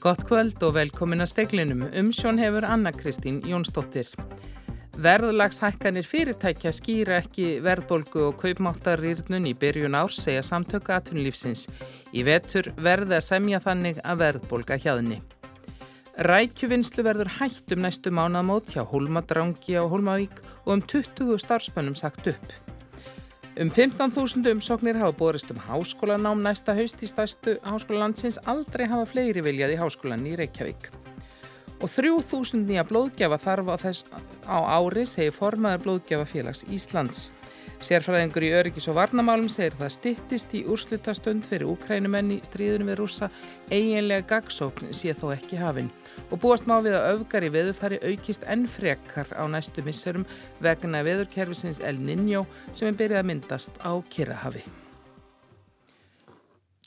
Gott kvöld og velkomin að speklinum. Umsjón hefur Anna Kristín Jónsdóttir. Verðlagshækkanir fyrirtækja skýra ekki verðbolgu og kaupmáttarýrnun í byrjun árs segja samtöku aðtunlífsins. Í vetur verði að semja þannig að verðbolga hjaðni. Rækjuvinnslu verður hætt um næstu mánamót hjá Hólmadrangi á Hólmavík og um 20 starfspönnum sagt upp. Um 15.000 umsóknir hafa borist um háskólanám næsta haust í stærstu háskólalandsins aldrei hafa fleiri viljað í háskólan í Reykjavík. Og 3.000 nýja blóðgjafa þarf á, þess, á ári, segir formaður blóðgjafafélags Íslands. Sérfræðingur í öryggis og varnamálum segir það stittist í úrslutastund fyrir úkrænumenni stríðunum við rúsa eiginlega gagsókn sé þó ekki hafinn og búast má við að öfgar í veðufari aukist enn frekar á næstu missurum vegna veðurkerfisins El Niño sem er byrjað að myndast á Kirrahafi.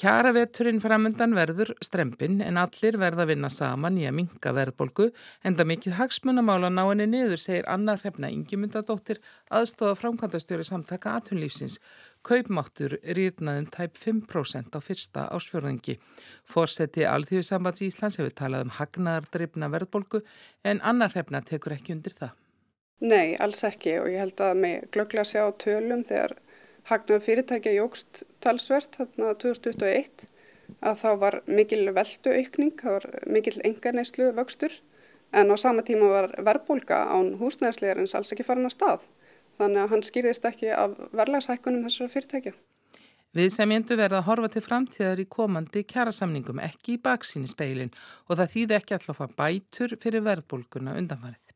Kjaraveturinn framöndan verður strempin en allir verða að vinna saman í að minga verðbolgu en það mikið hagsmunamála ná henni niður segir Anna Hrefna Ingemyndadóttir aðstofa framkvæmdastjóri samtaka atunlífsins Kaupmáttur rýrnaðum tæp 5% á fyrsta ásfjörðingi. Fórseti Alþjóðsambands Íslands hefur talað um hagnaðardreifna verðbolgu en annar hrefna tekur ekki undir það. Nei, alls ekki og ég held að mig glögglega sjá tölum þegar hagnaður fyrirtækja jógst talsvert þarna 2021 að þá var mikil veldu aukning, það var mikil engarneislu vöxtur en á sama tíma var verðbolga án húsnæðslegarins alls ekki farin að stað. Þannig að hann skýrðist ekki af verðlagsækkunum þessara fyrirtækja. Við sem jendu verða að horfa til framtíðar í komandi kjærasamningum ekki í baksíni speilin og það þýði ekki alltaf að bætur fyrir verðbólguna undanfarið.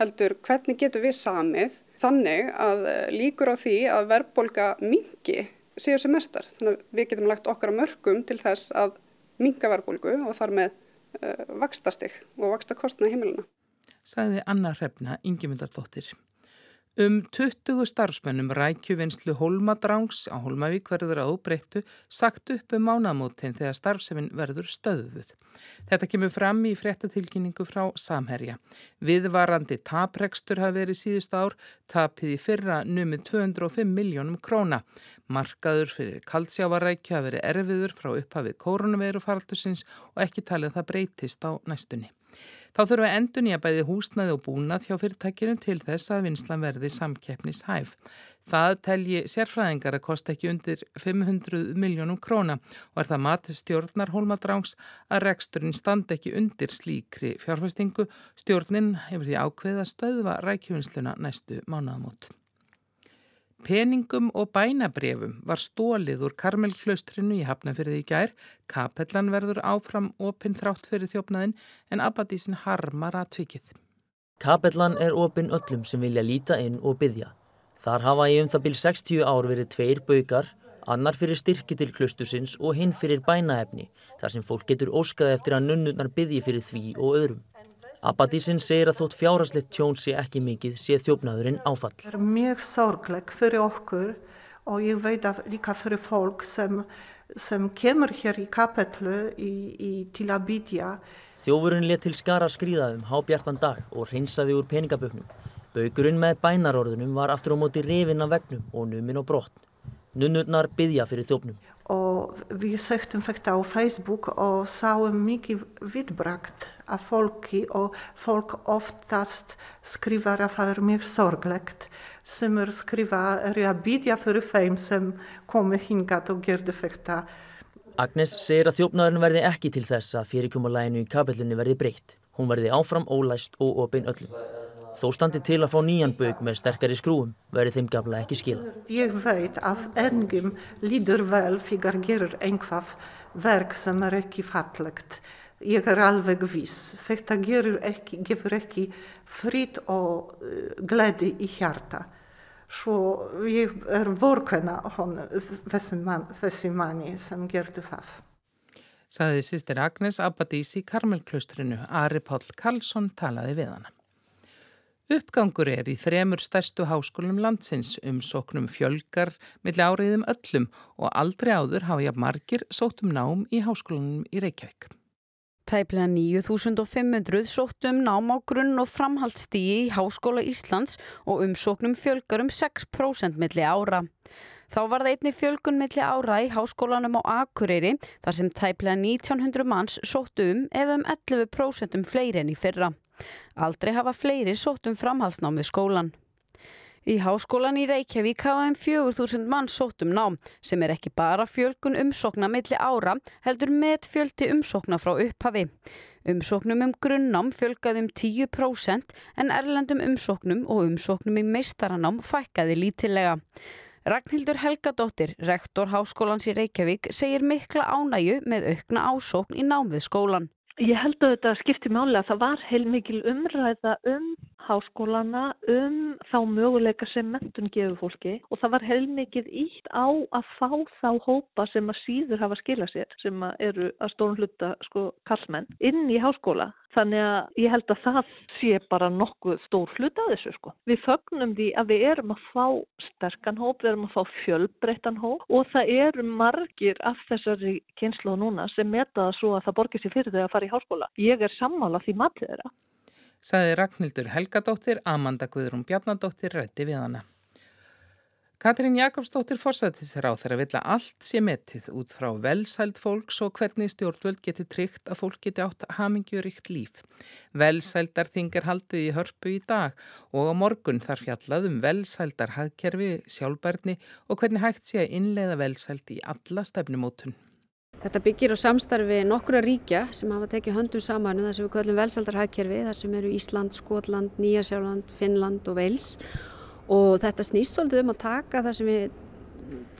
Heldur, hvernig getur við samið þannig að líkur á því að verðbólga mingi séu sem mestar. Þannig að við getum lagt okkar mörgum til þess að minga verðbólgu og þar með uh, vakstastig og vaksta kostna heimilina. Saði Anna Hrefna, Ingemyndardóttir. Um 20 starfsmennum rækjuvinnslu Holmadrangs á Holmavík verður að óbreyttu sagt upp um mánamótin þegar starfseminn verður stöðuð. Þetta kemur fram í fréttatilkynningu frá Samherja. Viðvarandi taprekstur hafi verið síðust ár, tapið í fyrra numið 205 miljónum króna. Markaður fyrir kaldsjávarækju hafi verið erfiður frá upphafið koronaviru faraldusins og ekki talið það breytist á næstunni. Þá þurfa endun í að bæði húsnaði og búnað hjá fyrirtækjunum til þess að vinslan verði samkeppnishæf. Það telji sérfræðingar að kosta ekki undir 500 miljónum króna og er það matið stjórnar hólmadráns að reksturinn standi ekki undir slíkri fjárfæstingu. Stjórnin hefur því ákveð að stöðva rækjuvinsluna næstu mánuðamót. Peningum og bænabrefum var stólið úr Karmelklaustrinu í Hafnafyrði í gær. Kapellan verður áfram opinn þrátt fyrir þjófnaðin en Abadísin harmar að tvikið. Kapellan er opinn öllum sem vilja líta inn og byggja. Þar hafa í um það byrj 60 ár verið tveir baugar, annar fyrir styrki til klustusins og hinn fyrir bænaefni, þar sem fólk getur óskað eftir að nunnurnar byggji fyrir því og öðrum. Abadísinn segir að þótt fjárhastlegt tjón sé ekki mikið sé þjófnaðurinn áfall. Það er mjög sorgleg fyrir okkur og ég veit að líka fyrir fólk sem, sem kemur hér í kapellu í, í, til að bytja. Þjófurinn let til skara skrýðaðum hábjartan dag og hreinsaði úr peningabögnum. Baugurinn með bænarorðunum var aftur á móti rifin af vegnum og numin og brott. Nunnurnar byggja fyrir þjófnum og við söktum þetta á Facebook og sáum mikið viðbrakt af fólki og fólk oftast skrifar að það er mjög sorglegt sem er skrifa er að byggja fyrir þeim sem komi hingat og gerðu þetta. Agnes segir að þjófnaðurinn verði ekki til þess að fyrirkomulæginu í kapellunni verði breytt. Hún verði áfram ólæst og opinn öllum. Þó standi til að fá nýjan baug með sterkari skrúum verði þeim gafla ekki skil. Ég veit að engum líður vel fyrir að gera einhvað verk sem er ekki fallegt. Ég er alveg viss. Þetta gefur ekki, gefur ekki frít og uh, gledi í hjarta. Svo ég er vorkena hon þessi manni sem gerði það. Saði sýstir Agnes Abadís í Karmelklaustrinu. Ari Páll Karlsson talaði við hana. Uppgangur er í þremur stærstu háskólum landsins um soknum fjölgar milli áriðum öllum og aldrei áður hafa jafn margir sótum nám í háskólanum í Reykjavík. Tæplega 9500 sóttum um nám á grunn og framhaldsstíi í Háskóla Íslands og umsóknum fjölgar um 6% milli ára. Þá var það einni fjölgun milli ára í háskólanum á Akureyri þar sem tæplega 1900 manns sóttu um eða um 11% fleiri enn í fyrra. Aldrei hafa fleiri sótt um framhaldsnámið skólan. Í háskólan í Reykjavík hafa um 4.000 mann sótt um nám sem er ekki bara fjölgun umsókna milli ára heldur með fjöldi umsókna frá upphafi. Umsóknum um grunnnám fjölgaði um 10% en erlendum umsóknum og umsóknum í meistaranám fækkaði lítilega. Ragnhildur Helgadóttir, rektor Háskólans í Reykjavík, segir mikla ánægu með aukna ásókn í nám við skólan. Ég held að þetta skipti máli að það var heilmikil umræða um háskólana, um þá möguleika sem mentun gefur fólki og það var heilmikil ítt á að fá þá hópa sem að síður hafa skila sér, sem að eru að stórn hluta sko kallmenn, inn í háskóla Þannig að ég held að það sé bara nokkuð stór hlut að þessu sko. Við fögnum því að við erum að fá sterkan hóp, við erum að fá fjölbreyttan hóp og það eru margir af þessari kynslu núna sem meta það svo að það borgir sér fyrir þau að fara í háskóla. Ég er sammála því matið þeirra. Saði Ragnhildur Helgadóttir, Amanda Guðrún Bjarnadóttir rætti við hana. Katrín Jakobsdóttir forsættis ráð þeirra vilja allt sé metið út frá velsælt fólks og hvernig stjórnvöld geti tryggt að fólk geti átt hamingjuríkt líf. Velsældarþing er haldið í hörpu í dag og á morgun þar fjallað um velsældar hagkerfi, sjálfbærni og hvernig hægt sé að innleiða velsælt í alla stefnumótun. Þetta byggir á samstarfi nokkura ríkja sem hafa tekið höndum saman um það sem við kallum velsaldarhagkerfi, þar sem eru Ísland, Skotland, Nýjasjáland, Finnland og Veils og þetta snýst svolítið um að taka það sem við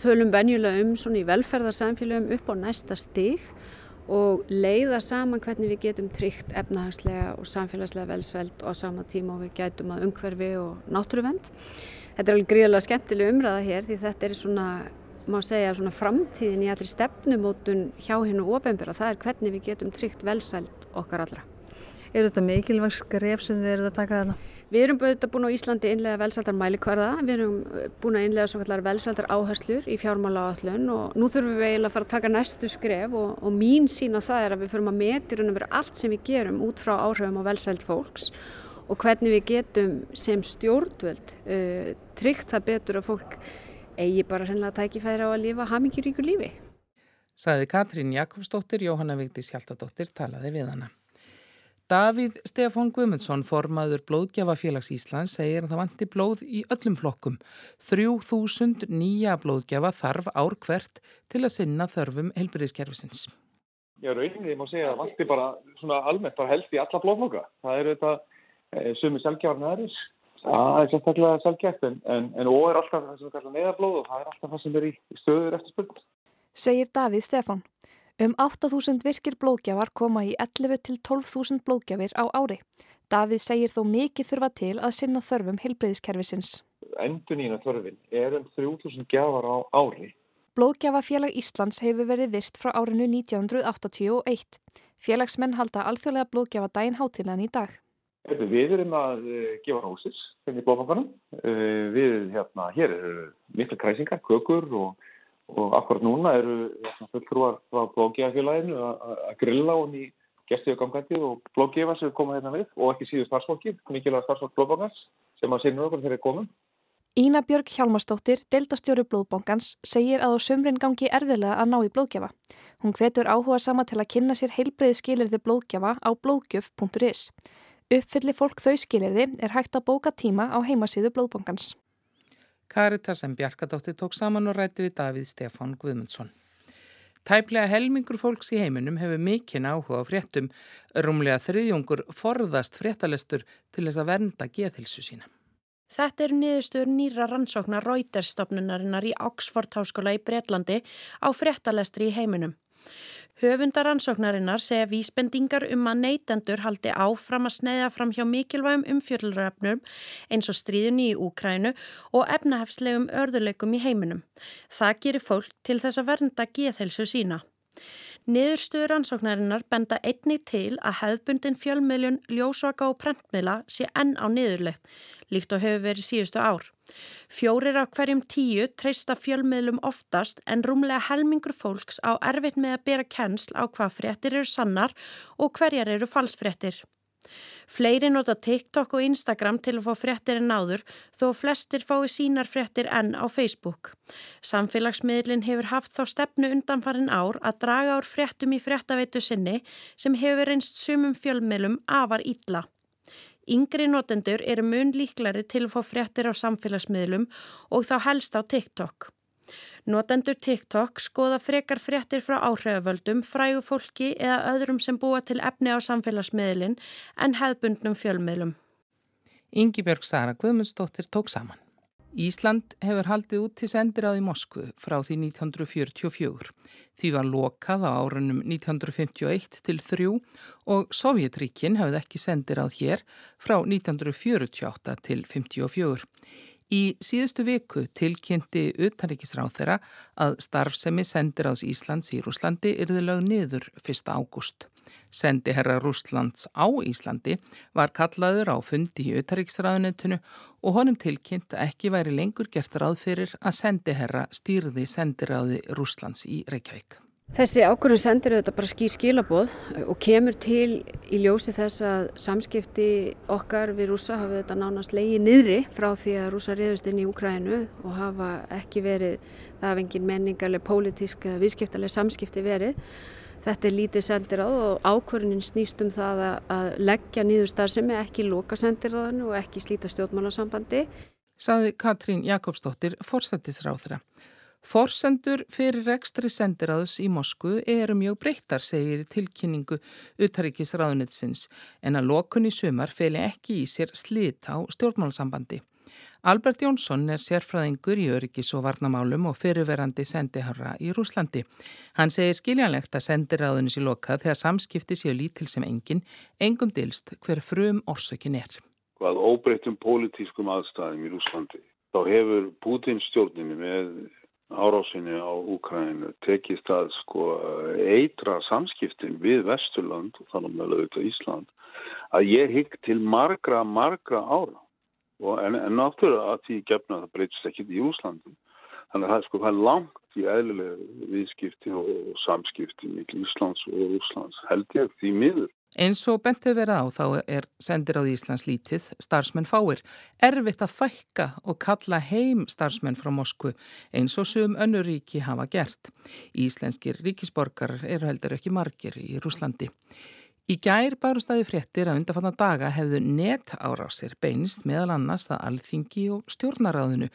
tölum venjulega um svona í velferðarsamfélögum upp á næsta stig og leiða saman hvernig við getum tryggt efnahagslega og samfélagslega velsælt og á sama tíma og við gætum að umhverfi og náttúruvend. Þetta er alveg gríðilega skemmtileg umræða hér því þetta er svona, má segja, svona framtíðin í allir stefnumótun hjá hennu ofenbjörða. Það er hvernig við getum tryggt velsælt okkar allra. Er þetta mikilvæg skref sem þið eruð að taka þarna? Við erum búin á Íslandi innlega velsaldar mælikvarða, við erum eh, búin að innlega svo kallar velsaldar áherslur í fjármála áallun og nú þurfum við eiginlega að fara að taka næstu skref og, og mín sína það er að við förum að metir um allt sem við gerum út frá áhrifum á velsald fólks og hvernig við getum sem stjórnvöld uh, tryggt það betur að fólk eigi bara hreinlega tækifæri á að lifa hamingiríkur lífi. Saði Katrín Jakobsdóttir, Jóhanna Vigdís Hjaltadóttir talaði við hana. Davíð Stefán Guðmundsson, formaður Blóðgjafafélags Íslands, segir að það vanti blóð í öllum flokkum. 3000 nýja blóðgjafa þarf ár hvert til að sinna þörfum helbriðiskerfisins. Já, rauninni má segja að vanti bara svona almennt bara helst í alla blóðflokka. Það eru þetta e, sumi selgjafarni aðeins. Það er sérstaklega selgjæft en, en, en og er alltaf það sem kallum neðarblóð og það er alltaf það sem er í, í stöður eftir spöld. Segir Davíð Stefán. Um 8.000 virkir blóðgjafar koma í 11-12.000 blóðgjafir á ári. Davíð segir þó mikið þurfa til að sinna þörfum heilbreyðiskerfisins. Endunína þörfin er um 3.000 gjafar á ári. Blóðgjafafélag Íslands hefur verið virt frá árinu 1981. Félagsmenn halda alþjóðlega blóðgjafa dæin hátilegan í dag. Við erum að eh, gefa hósis í blóðfanganum. Eh, við hérna, hér eru miklu kræsingar, kökur og og akkurat núna eru fulltrúar frá blóðgefafélaginu að grilla hún í gestiðugangandi og blóðgefa sem koma hérna við og ekki síðu starfsfólki, mikilvæg starfsfólk blóðbankans sem að sinna okkur þegar þeir komum. Ína Björg Hjálmarsdóttir, deildastjóri blóðbankans, segir að á sömrin gangi erfiðlega að ná í blóðgefa. Hún hvetur áhuga sama til að kynna sér heilbreiði skilirði blóðgefa á blóðgjöf.is. Uppfylli fólk þau skilirði er hægt að bóka tíma á heimasíðu blóðbankans. Karitas en Bjarkadóttir tók saman og rætti við Davíð Stefán Guðmundsson. Tæplega helmingur fólks í heiminum hefur mikinn áhuga á fréttum, rúmlega þriðjungur forðast fréttalestur til þess að vernda geðhilsu sína. Þetta er niðurstöður nýra rannsóknar Reuters-stopnunarinnar í Oxford Háskóla í Breitlandi á fréttalestri í heiminum. Höfundaransóknarinnar segja vísbendingar um að neytendur haldi áfram að sneiða fram hjá mikilvægum umfjölduröfnum eins og stríðunni í Úkrænu og efnahefslegum örðuleikum í heiminum. Það gerir fólk til þess að vernda geðhelsu sína. Niðurstöður ansóknarinnar benda einni til að hefðbundin fjölmiðlun ljósvaka og prentmiðla sé enn á niðurlegt, líkt og hefur verið síðustu ár. Fjórir af hverjum tíu treysta fjölmiðlum oftast en rúmlega helmingur fólks á erfitt með að bera kennsl á hvað fréttir eru sannar og hverjar eru falsfréttir. Fleiri nota TikTok og Instagram til að fá fréttir en áður þó flestir fái sínar fréttir enn á Facebook. Samfélagsmiðlinn hefur haft þá stefnu undanfarin ár að draga ár fréttum í fréttaveitu sinni sem hefur reynst sumum fjölmiðlum afar ítla. Yngri notendur eru mun líklari til að fá fréttir á samfélagsmiðlum og þá helst á TikTok. Notendur TikTok skoða frekar fréttir frá áhrifavöldum, frægu fólki eða öðrum sem búa til efni á samfélagsmiðlin en hefðbundnum fjölmiðlum. Ingi Björg Sara Guðmundsdóttir tók saman. Ísland hefur haldið út til sendiráð í Moskvu frá því 1944. Því var lokað á árunum 1951 til 3 og Sovjetríkin hafði ekki sendiráð hér frá 1948 til 54. Í síðustu viku tilkynnti utanrikisráð þeirra að starfsemi sendiráðs Íslands í Rúslandi yrði lög niður 1. ágúst. Sendi herra Rúslands á Íslandi var kallaður á fundi í utanrikisráðunetunu og honum tilkynnt ekki væri lengur gert ráð fyrir að sendi herra stýrði sendiráði Rúslands í Reykjavík. Þessi ákvörðun sendir auðvitað bara skýr skilaboð og kemur til í ljósi þess að samskipti okkar við rúsa hafa auðvitað nánast leiði niðri frá því að rúsa reyðust inn í Úkrænu og hafa ekki verið, það hafa engin menningarlega, pólitísk eða viðskiptarlega samskipti verið. Þetta er lítið sendir á og ákvörðunin snýst um það að leggja nýður starfsemi, ekki loka sendir á þann og ekki slíta stjórnmálasambandi. Saði Katrín Jakobsdóttir, forsættisráðra. Forsendur fyrir rekstri sendiráðs í Mosku eru mjög breyttar, segir tilkynningu utaríkisráðunitsins, en að lokun í sumar feli ekki í sér slit á stjórnmálasambandi. Albert Jónsson er sérfræðingur í öryggis og varnamálum og fyrirverandi sendiharra í Rúslandi. Hann segir skiljanlegt að sendiráðunis í lokað þegar samskipti séu lítil sem engin, engum dilst hver frum orsökin er. Hvað óbreytum pólitískum aðstæðum í Rúslandi þá hefur Pútins stjórnini með árásinni á Úkrænu tekist að sko eitra samskiptin við Vesturland og þannig með auðvitað Ísland að ég hygg til margra, margra ára. Og en, en náttúrulega að því gefna það breytist ekki í Úslandi þannig að það er sko það er langt í eðlilega viðskipti og, og samskipti mikil Íslands og Úslands held ég því miður Eins og bentið verið á þá er sendir á Íslands lítið starfsmenn fáir. Erfitt að fækka og kalla heim starfsmenn frá Moskvu eins og sum önnuríki hafa gert. Íslenskir ríkisborgar eru heldur ekki margir í Rúslandi. Í gær barustæði fréttir að undarfanna daga hefðu net árásir beinist meðal annars að alþingi og stjórnaráðinu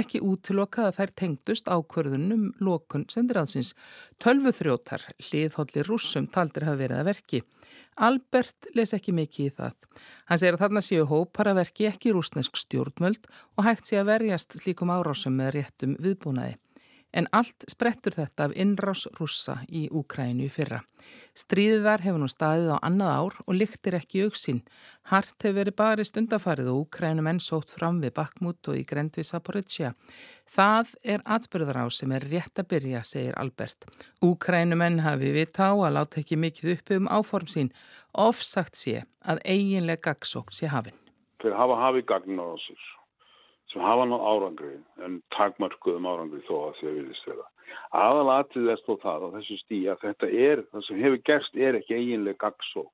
ekki útlokað að þær tengdust ákverðunum lokun sendiráðsins. Tölvuþrjótar, hliðhólli rússum taldir hafa verið að verki. Albert les ekki mikið í það. Hann segir að þarna séu hópar að verki ekki rúsnesk stjórnmöld og hægt sé að verjast slíkum árásum með réttum viðbúnaði. En allt sprettur þetta af innrás rússa í Úkrænu fyrra. Stríðar hefur nú staðið á annað ár og lyktir ekki auksinn. Hart hefur verið barist undafarið og Úkrænu menn sótt fram við Bakmút og í Grendvi Saporitsja. Það er atbyrðar á sem er rétt að byrja, segir Albert. Úkrænu menn hafi við tá að láta ekki mikið upp um áform sín. Ofsagt sé að eiginlega gagsók sé hafinn. Þeir hafa hafið gagn á þessir sem hafa nátt árangri en takmarkuðum árangri þó að því að viðist vera. Aðalatið er þó það á þessu stí að þetta er, það sem hefur gerst er ekki eiginlega gagsó.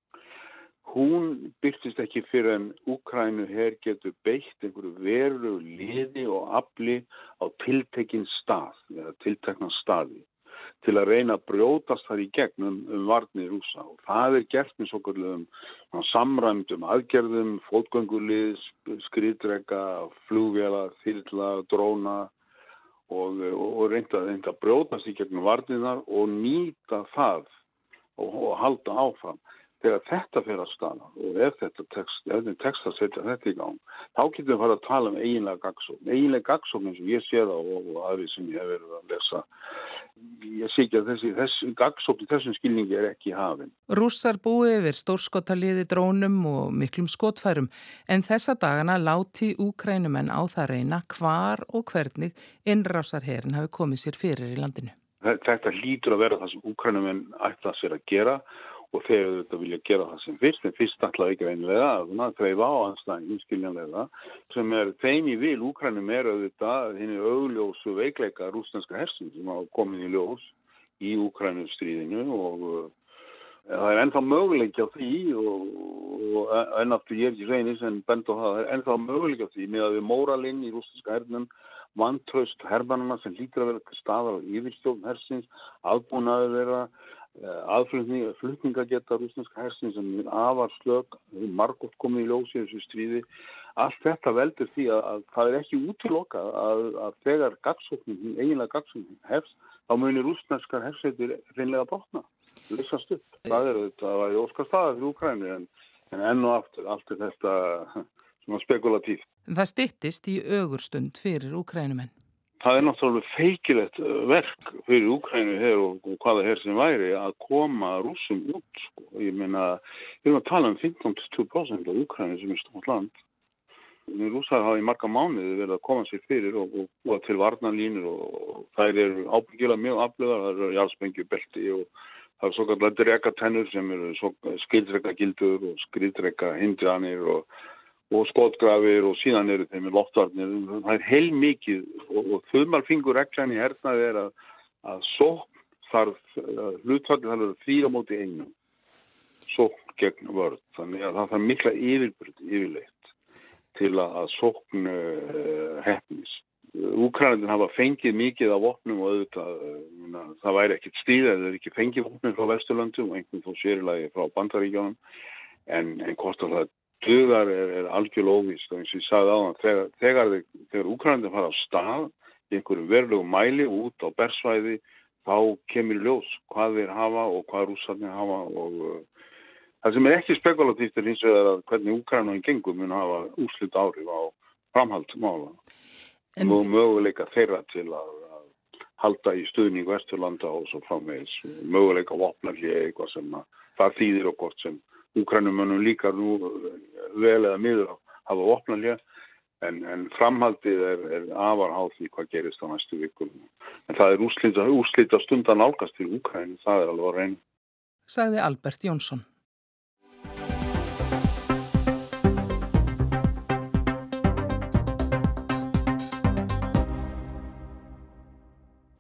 Hún byrtist ekki fyrir en Úkrænu her getur beitt einhverju veru liði og afli á tiltekinn stað eða tiltekna staði til að reyna að brjótast þar í gegnum um varnir rúsa og það er gert með svo kallum samræmdum aðgerðum, fótgöngulið, skriðdrega, flugvela, þýrla, dróna og, og reynda, reynda að brjótast í gegnum varninar og nýta það og, og halda áfram þegar þetta fyrir að stana og ef þetta tekst, ef tekst að setja þetta í gang, þá getum við að fara að tala um eiginlega gagsókn. Eiginlega gagsókn eins og ég sé það og, og aðrið sem ég hef verið að lesa. Ég sé ekki að þessi, þessi gagsókn þessum skilningi er ekki hafinn. Rússar búið yfir stórskotaliði drónum og miklum skotfærum en þessa dagana láti úkrænumenn á það reyna hvar og hvernig innrásarherin hafi komið sér fyrir í landinu. þetta hlýtur að vera það sem úkrænumenn ætla sér að gera og þeir auðvitað vilja gera það sem fyrst en fyrst ætlaði ekki reynilega að þreifa á hans það einskiljanlega sem er þeim í vil. Úkrænum er auðvitað henni augljósu veikleika rúsneska hersum sem hafa komið í ljós í úkrænum stríðinu og uh, það er ennþá möguleik á því og, og ennaftur ég er ekki reynis en bend á það, er ennþá möguleik á því með að við móralinn í rúsneska hernum vantraust herbanana sem lítur að vera staðar á yfirstjórn hersins, aðbúnaður vera Eh, aðflutninga geta rúsneska hersin sem er afar slög, margótt komið í ljósi þessu stríði. Allt þetta veldur því að, að það er ekki útloka að, að þegar gagsóknin, eiginlega gagsóknin hefst, þá munir rúsneskar hersveitir reynlega brotna, lissast upp. Það er þetta að það óskar staðar fyrir Úkræni en, en enn og aftur, allt er þetta svona spekulatíft. Það stittist í ögurstund fyrir Úkrænumenn það er náttúrulega feikilegt uh, verk fyrir Úkrænu hér og, hvaða hér sem væri að koma rúsum út sko. ég meina, við erum að tala um 15-20% af Úkrænu sem er stórt land rúsar hafa í marga mánuði verið að koma sér fyrir og, og, og til varnanlínur og þær eru ábyggilega mjög aflöðar, það eru jálsbengju belti og það eru svo kallar drekatennur sem eru skildreka gildur og skildreka hindranir og og skotgrafir og síðan eru þeim loftvarnir. Það er heil mikið og, og þumalfingur reglan í hernaði er að, að sókn þarf, hlutfalli þarf að þrýra móti einu. Sókn gegn vörð. Þannig að það þarf mikla yfirbyrð yfirleitt til að sókn uh, hefnist. Úkrænandin hafa fengið mikið af vopnum og auðvitað, uh, það væri ekkit stíð eða ekki fengið vopnum frá Vesturlandu og einhvern þó sérilagi frá Bandaríkjónum en, en hvort að það duðar er, er algjörl óvist og eins og ég sagði á það þegar, þegar, þegar Úkrænandi fara á stað í einhverju verulegu mæli út á bersvæði þá kemur ljós hvað þeir hafa og hvað rússarnir hafa og uh, það sem er ekki spekulatíft er hins vegar að hvernig Úkrænandi gengum mun hafa úslut áhrif á framhaldsmála en... og möguleika þeirra til að, að halda í stuðning Vesturlanda og svo framvegis. Möguleika vopnarlega eitthvað sem það þýðir og gott sem Úkrænumönnum líka nú vel eða miður hafa opnalja en, en framhaldið er, er afar háð því hvað gerist á næstu vikum. En það er úrslita stundan álgast til Úkræni, það er alveg að reyna. Sagði Albert Jónsson.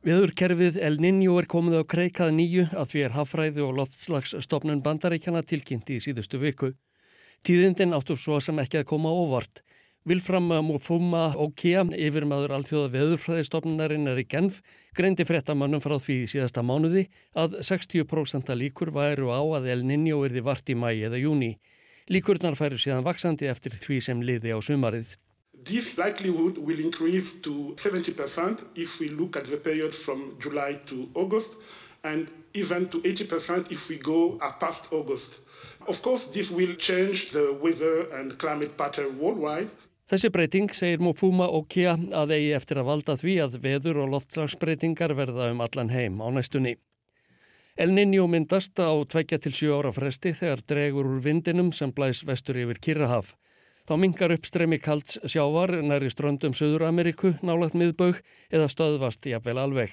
Viðurkerfið El Niño er komið á kreikað nýju að því er hafræði og loftslagsstofnun bandaríkjana tilkynnti í síðustu viku. Tíðindin áttu svo sem ekki að koma óvart. Vilfram Mufuma Okia, yfirmaður alþjóða veðurfræðistofnunarinn er í Genf, greindi frettamannum frá því síðasta mánuði að 60% líkur væru á að El Niño erði vart í mæi eða júni. Líkurnar færu síðan vaksandi eftir því sem liði á sumarið. This likelihood will increase to 70% if we look at the period from July to August and even to 80% if we go past August. Of course, this will change the weather and climate pattern worldwide. Þessi breyting, segir Mofuma og Kia, að eigi eftir að valda því að veður og loftslagsbreytingar verða um allan heim á næstunni. El Niño myndast á 2-7 ára fresti þegar dregur úr vindinum sem blæs vestur yfir Kirrahaf. Þá mingar uppstremi kalds sjávar næri ströndum Suður Ameriku, nálagt miðbaug eða stöðvast jafnvel alveg.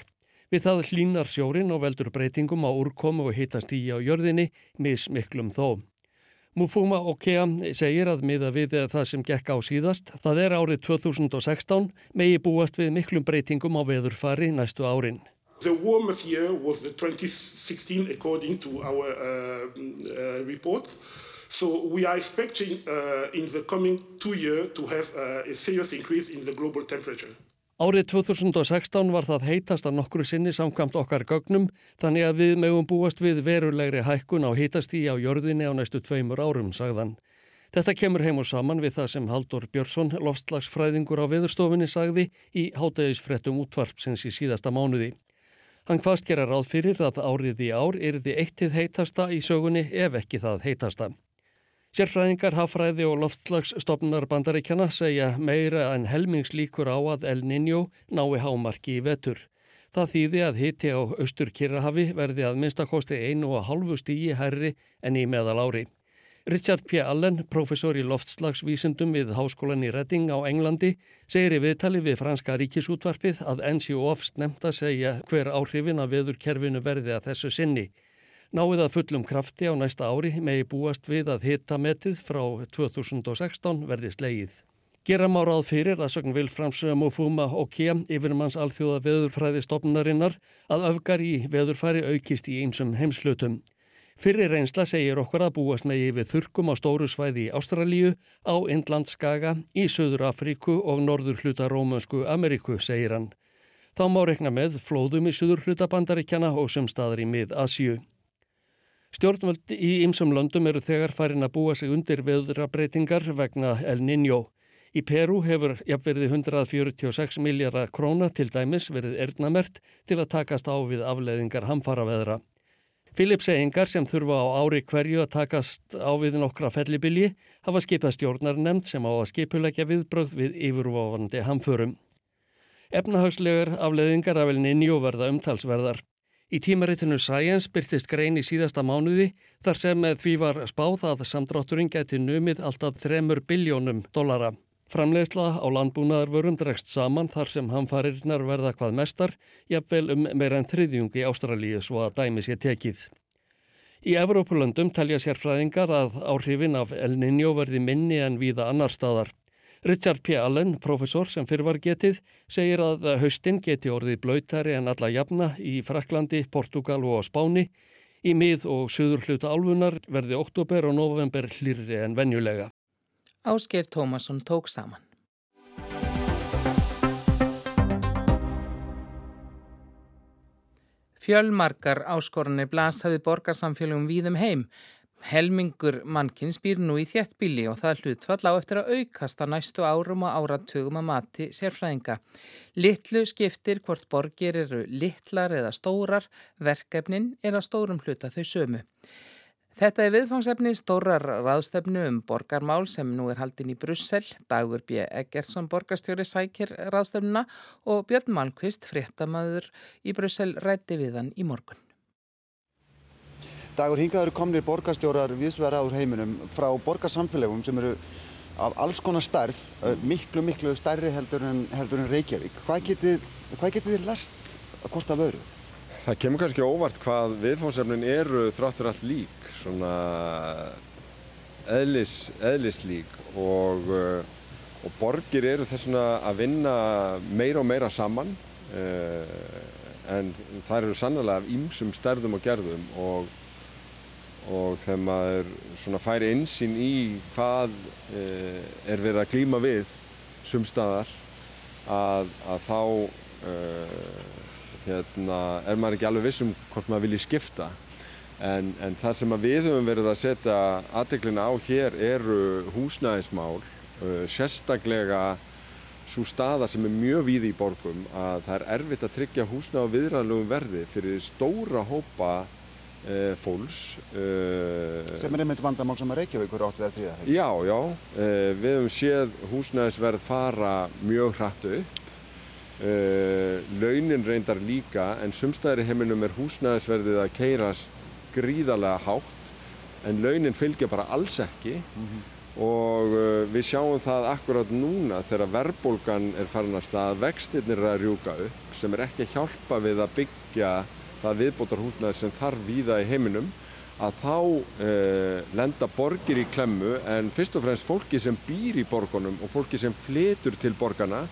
Við það hlínar sjórin og veldur breytingum á úrkomu og hitast í á jörðinni, mismiklum þó. Mufuma Okea segir að miða við það sem gekk á síðast, það er árið 2016, megi búast við miklum breytingum á veðurfari næstu árin. The warmest year was the 2016 according to our uh, uh, report. So we are expecting uh, in the coming two years to have uh, a serious increase in the global temperature. Árið 2016 var það heitast að nokkru sinni samkvæmt okkar gögnum þannig að við mögum búast við verulegri hækkun á heitastí á jörðinni á næstu tveimur árum, sagðan. Þetta kemur heim og saman við það sem Haldur Björnsson, loftslagsfræðingur á viðurstofinni, sagði í hátægisfrettum útvarpsins í síðasta mánuði. Hann hvaðst gera ráð fyrir að árið í ár er þið eittið heitasta í sögunni ef ekki það heitasta. Sérfræðingar, hafræði og loftslagsstofnar bandaríkjana segja meira en helmingslíkur á að El Niño nái hámarki í vetur. Það þýði að hitti á austur Kirrahafi verði að minnstakosti einu og halvu stígi herri en í meðal ári. Richard P. Allen, professor í loftslagsvísundum við Háskólan í Redding á Englandi, segir í viðtali við franska ríkisútvarpið að NCOF snemta segja hver áhrifin að veðurkerfinu verði að þessu sinni. Náið að fullum krafti á næsta ári megi búast við að hitametið frá 2016 verði slegið. Gera má ráð fyrir að sögn Vilframs Mofuma og Kea yfirmanns alþjóða veðurfræði stopnarinnar að öfgar í veðurfæri aukist í einsum heimslutum. Fyrir reynsla segir okkur að búast með yfir þurkum á stóru svæði í Ástralíu, á Indlandskaga, í Söður Afríku og norður hluta Rómönsku Ameríku, segir hann. Þá má rekna með flóðum í Söður hluta bandaríkjana og sem staðar í mið-Asju. Stjórnvöld í ymsum löndum eru þegar farin að búa sig undir veðurabreitingar vegna El Niño. Í Peru hefur jafnverði 146 miljardar króna til dæmis verið erdnamert til að takast á við afleðingar hamfaraveðra. Filipseyingar sem þurfa á ári hverju að takast á við nokkra fellibili hafa skipað stjórnar nefnd sem á að skipulegja viðbröð við yfirvofandi hamförum. Efnahagslegar afleðingar af El Niño verða umtalsverðar. Í tímaritinu Science byrtist grein í síðasta mánuði þar sem því var spáð að samdrátturinn geti numið alltaf 3 biljónum dollara. Framleiðsla á landbúnaðarvörum dregst saman þar sem hamfarirnar verða hvað mestar, jafnvel um meira en þriðjung í Ástralíu svo að dæmi sé tekið. Í Evrópulöndum telja sérfræðingar að áhrifin af El Niño verði minni en víða annar staðar. Richard P. Allen, profesor sem fyrir var getið, segir að haustin geti orðið blöytari en alla jafna í Fraklandi, Portugal og Spáni. Í mið- og söður hluta álfunar verði oktober og november hlýrri en venjulega. Ásker Tómasson tók saman. Fjölmarkar áskorunni blasaði borgarsamfélagum víðum heim Helmingur mannkins býr nú í þéttbíli og það hlutfall á eftir að aukast á næstu árum og áratugum að mati sérfræðinga. Littlu skiptir hvort borgir eru littlar eða stórar, verkefnin er að stórum hluta þau sömu. Þetta er viðfangsefni stórar ráðstefnu um borgarmál sem nú er haldin í Brussel. Dagur B. Eggertsson borgarstjóri sækir ráðstefnuna og Björn Malmqvist, fréttamaður í Brussel, rætti við hann í morgun. Dagur hingaður komnir borgarstjórar viðsverða úr heiminum frá borgarsamfélagum sem eru af alls konar starf, miklu, miklu starri heldur en, heldur en Reykjavík. Hvað getið, hvað getið þið lest að kosta af öðru? Það kemur kannski óvart hvað viðfónsefnin eru þráttur allt lík, svona eðlis, eðlislík og, og borgir eru þessuna að vinna meira og meira saman en það eru sannlega af ýmsum stærðum og gerðum og og þegar maður svona færi einsinn í hvað eh, er verið að glýma við sumstaðar að, að þá uh, hérna, er maður ekki alveg vissum hvort maður vilji skipta. En, en það sem við höfum verið að setja aðdeklina á hér eru húsnæðismál uh, sérstaklega svo staða sem er mjög víði í borgum að það er erfitt að tryggja húsnæð á viðræðlugum verði fyrir stóra hópa Uh, fólks uh, sem er einmitt vandamál sem að Reykjavíkur átti að stríða þegar já, já, uh, við hefum séð húsnæðisverð fara mjög hrattu upp. Launin reyndar líka en sumstæðir heiminum er húsnæðisverðið að keirast gríðarlega hátt en launin fylgja bara alls ekki. Mm -hmm. og við sjáum það akkurat núna þegar verðbólgan er farin að stað vextirnir er að rjúka upp sem er ekki að hjálpa við að byggja það viðbótarhúsnaði sem þarf víða í heiminum að þá eh, lenda borgir í klemmu en fyrst og fremst fólki sem býr í borgunum og fólki sem fletur til borgarna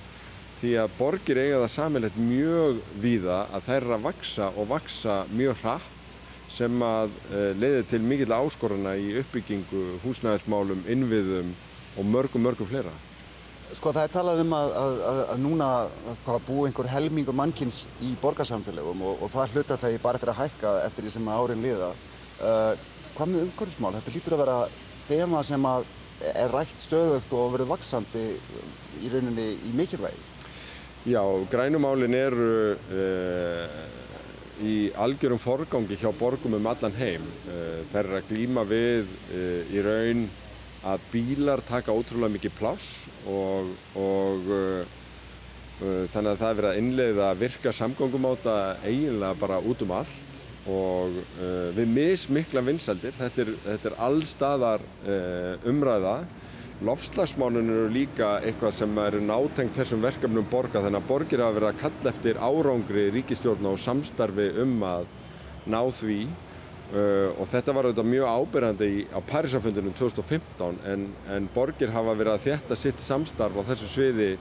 því að borgir eiga það samilegt mjög víða að þær er að vaksa og vaksa mjög hratt sem að eh, leiði til mikill áskoruna í uppbyggingu, húsnæðismálum, innviðum og mörgum mörgum fleira. Sko það er talað um að, að, að, að núna búi einhver helmingur mannkins í borgarsamfélagum og, og það hlutalegi bara eftir að hækka eftir því sem árin liða. Uh, hvað með umhverfismál? Þetta lítur að vera þema sem er rætt stöðugt og verið vaksandi í rauninni í mikilvægi. Já, grænumálin eru uh, í algjörum forgangi hjá borgum um allan heim. Uh, þeir eru að glýma við í raun að bílar taka ótrúlega mikið pláss og, og uh, uh, þannig að það er verið að innleiða virka samgöngumáta eiginlega bara út um allt. Og uh, við mismikla vinsaldir, þetta er, þetta er allstaðar uh, umræða. Lofslagsmánun eru líka eitthvað sem eru nátengt þessum verkefnum borga þannig að borgir hafa verið að kalla eftir árangri ríkistjórna og samstarfi um að ná því uh, og þetta var auðvitað mjög ábyrgandi á Parísafundunum 2015 en, en borgir hafa verið að þétta sitt samstarf á þessu sviði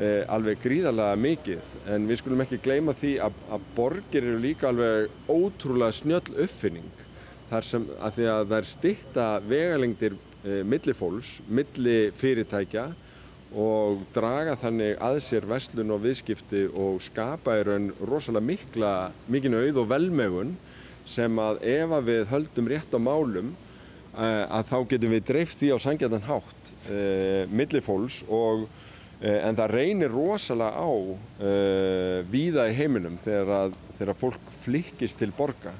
eh, alveg gríðarlega mikið. En við skulum ekki gleyma því að, að borgir eru líka alveg ótrúlega snjöll uppfinning. Þar sem að því að er stitta vegalengdir eh, milli fólks, milli fyrirtækja og draga þannig að sér verslun og viðskipti og skapa í raun rosalega mikla, mikinn auð og velmegun sem að ef að við höldum rétt á málum eh, að þá getum við dreifst því á sangjarnan hátt eh, milli fólks og Eh, en það reynir rosalega á víða í heiminum þegar, að, þegar fólk flikkist til borga.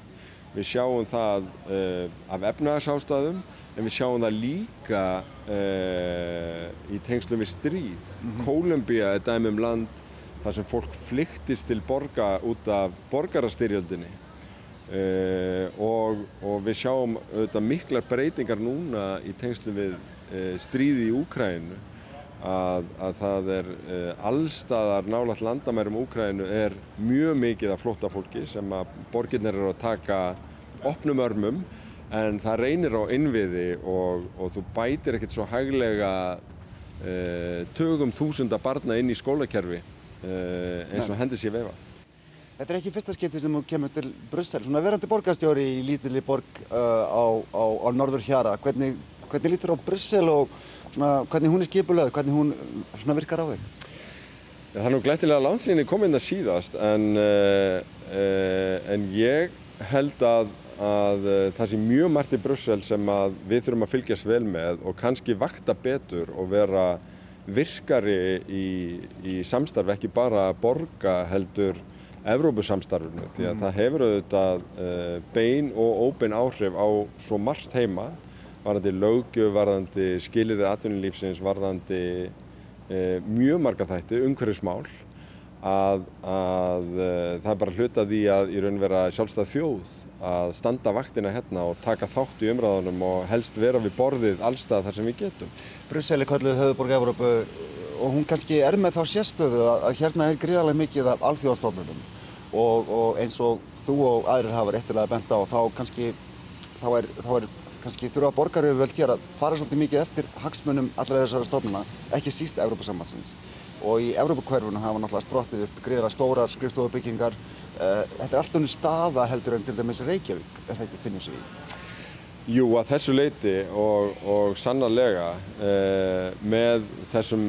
Við sjáum það uh, af efnagsástaðum en við sjáum það líka uh, í tengslum við stríð. Mm -hmm. Kólumbia er dæmum land þar sem fólk fliktist til borga út af borgarastyrjöldinni og, og við sjáum auðvitað miklar breytingar núna í tengslum við stríði í Úkrænu að, að það er uh, allstaðar nálat landamærum Úkrænu er mjög mikið af flotta fólki sem að borgirnir eru að taka opnum örmum en það reynir á innviði og, og þú bætir ekkert svo hæglega uh, tögum þúsunda barna inn í skólakerfi uh, eins og hendur sér vefa. Þetta er ekki fyrsta skipti sem þú kemur til Brussel, svona verandi borgarstjóri í lítilli borg á, á, á norður hjara. Hvernig, hvernig lítur á Brussel og svona, hvernig hún er skipulöð, hvernig hún virkar á þig? Ja, það er nú glættilega landslýni komið inn að síðast en, uh, uh, en ég held að, að uh, það sé mjög margt í Brussel sem við þurfum að fylgjast vel með og kannski vakta betur og vera virkari í, í samstarfi, ekki bara borga heldur Evrópusamstarfinu því að mm. það hefur auðvitað bein og óbein áhrif á svo margt heima varðandi lögjöf, varðandi skilirði atvinnulífsins, varðandi e, mjög marga þætti, umhverfismál að, að e, það er bara hluta því að í raun vera sjálfstæð þjóð að standa vaktina hérna og taka þátt í umræðunum og helst vera við borðið allstað þar sem við getum. Brussel er kallið höfuborg Európu og hún kannski er með þá sérstöðu að, að hérna er gríðarlega mikið af alþjóðastofnunum og, og eins og þú og aðrir hafa réttilega bent á þá kannski þá er, þá er kannski þurfa borgaryfirvöld hér að fara svolítið mikið eftir hagsmunum allra þessara stofnuna, ekki síst Evrópasambatsins. Og í Evrópakverfunum hafa náttúrulega sprottið upp greiðara stórar skrifstofubyggingar. Uh, þetta er alltaf nú staða heldur en til dæmis Reykjavík, er það ekki finnum sig í? Jú, að þessu leiti og, og sannarlega uh, með þessum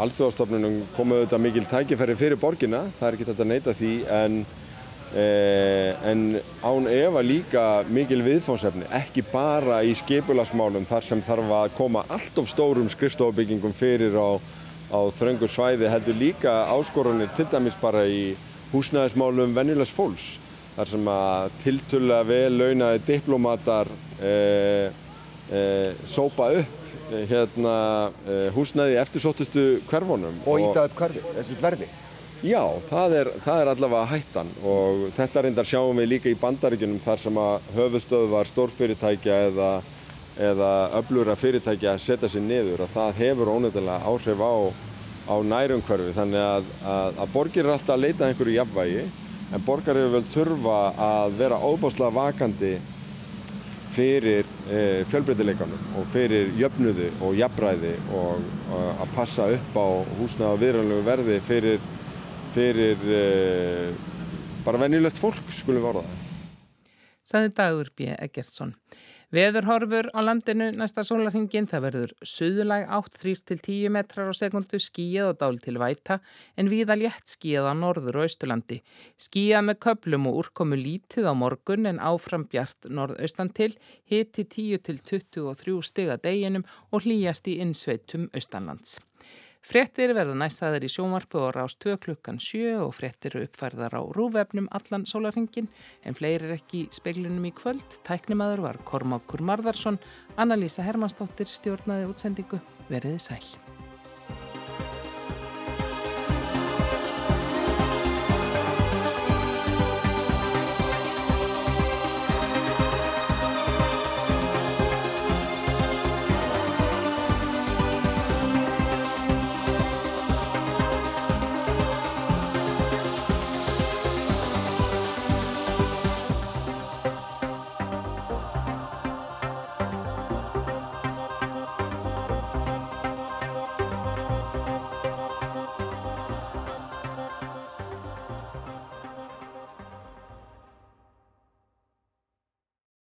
alþjóðastofnunum komuðu þetta mikil tækifæri fyrir borgina, það er ekki þetta að neyta því, en Eh, en án efa líka mikil viðfónsefni, ekki bara í skipularsmálum þar sem þarf að koma allt of stórum skrifstofubyggingum fyrir á, á þröngur svæði heldur líka áskorunir til dæmis bara í húsnæðismálum venjulegs fólks þar sem að tiltulla vel launaði diplomatar eh, eh, sópa upp hérna, eh, húsnæði eftirsóttustu hverfonum og íta upp hverfi, þessi verði. Já, það er, það er allavega hættan og þetta reyndar sjáum við líka í bandaríkunum þar sem að höfustöðvar stórfyrirtækja eða, eða öflura fyrirtækja setja sér niður og það hefur ónefnilega áhrif á, á nærumhverfi. Þannig að, að, að borgir er alltaf að leita einhverju jafnvægi en borgar eru vel þurfa að vera óbáslega vakandi fyrir e, fjölbreytileikanum og fyrir jöfnuði og jafnræði og, og að passa upp á húsna og viðrænlegu verði fyrir fyrir uh, bara venjulegt fólk skulum varða það. Saði Dagur B. Eggertsson. Veðurhorfur á landinu næsta sólarhingin það verður suðulag 8-3-10 metrar á sekundu skíjað og dál til væta en viða létt skíjað á norður og austurlandi. Skíjað með köplum og úrkomu lítið á morgun en áfram bjart norðaustan til, hiti 10-23 stiga deginum og hlýjast í innsveitum austanlands. Frettir verða næstaðar í sjómarpu og rást 2 klukkan 7 og frettir uppfærðar á rúvefnum allan sólarhingin en fleiri er ekki í speilunum í kvöld. Tæknimaður var Kormákur Marðarsson, Anna-Lísa Hermannsdóttir stjórnaði útsendingu. Veriði sæl.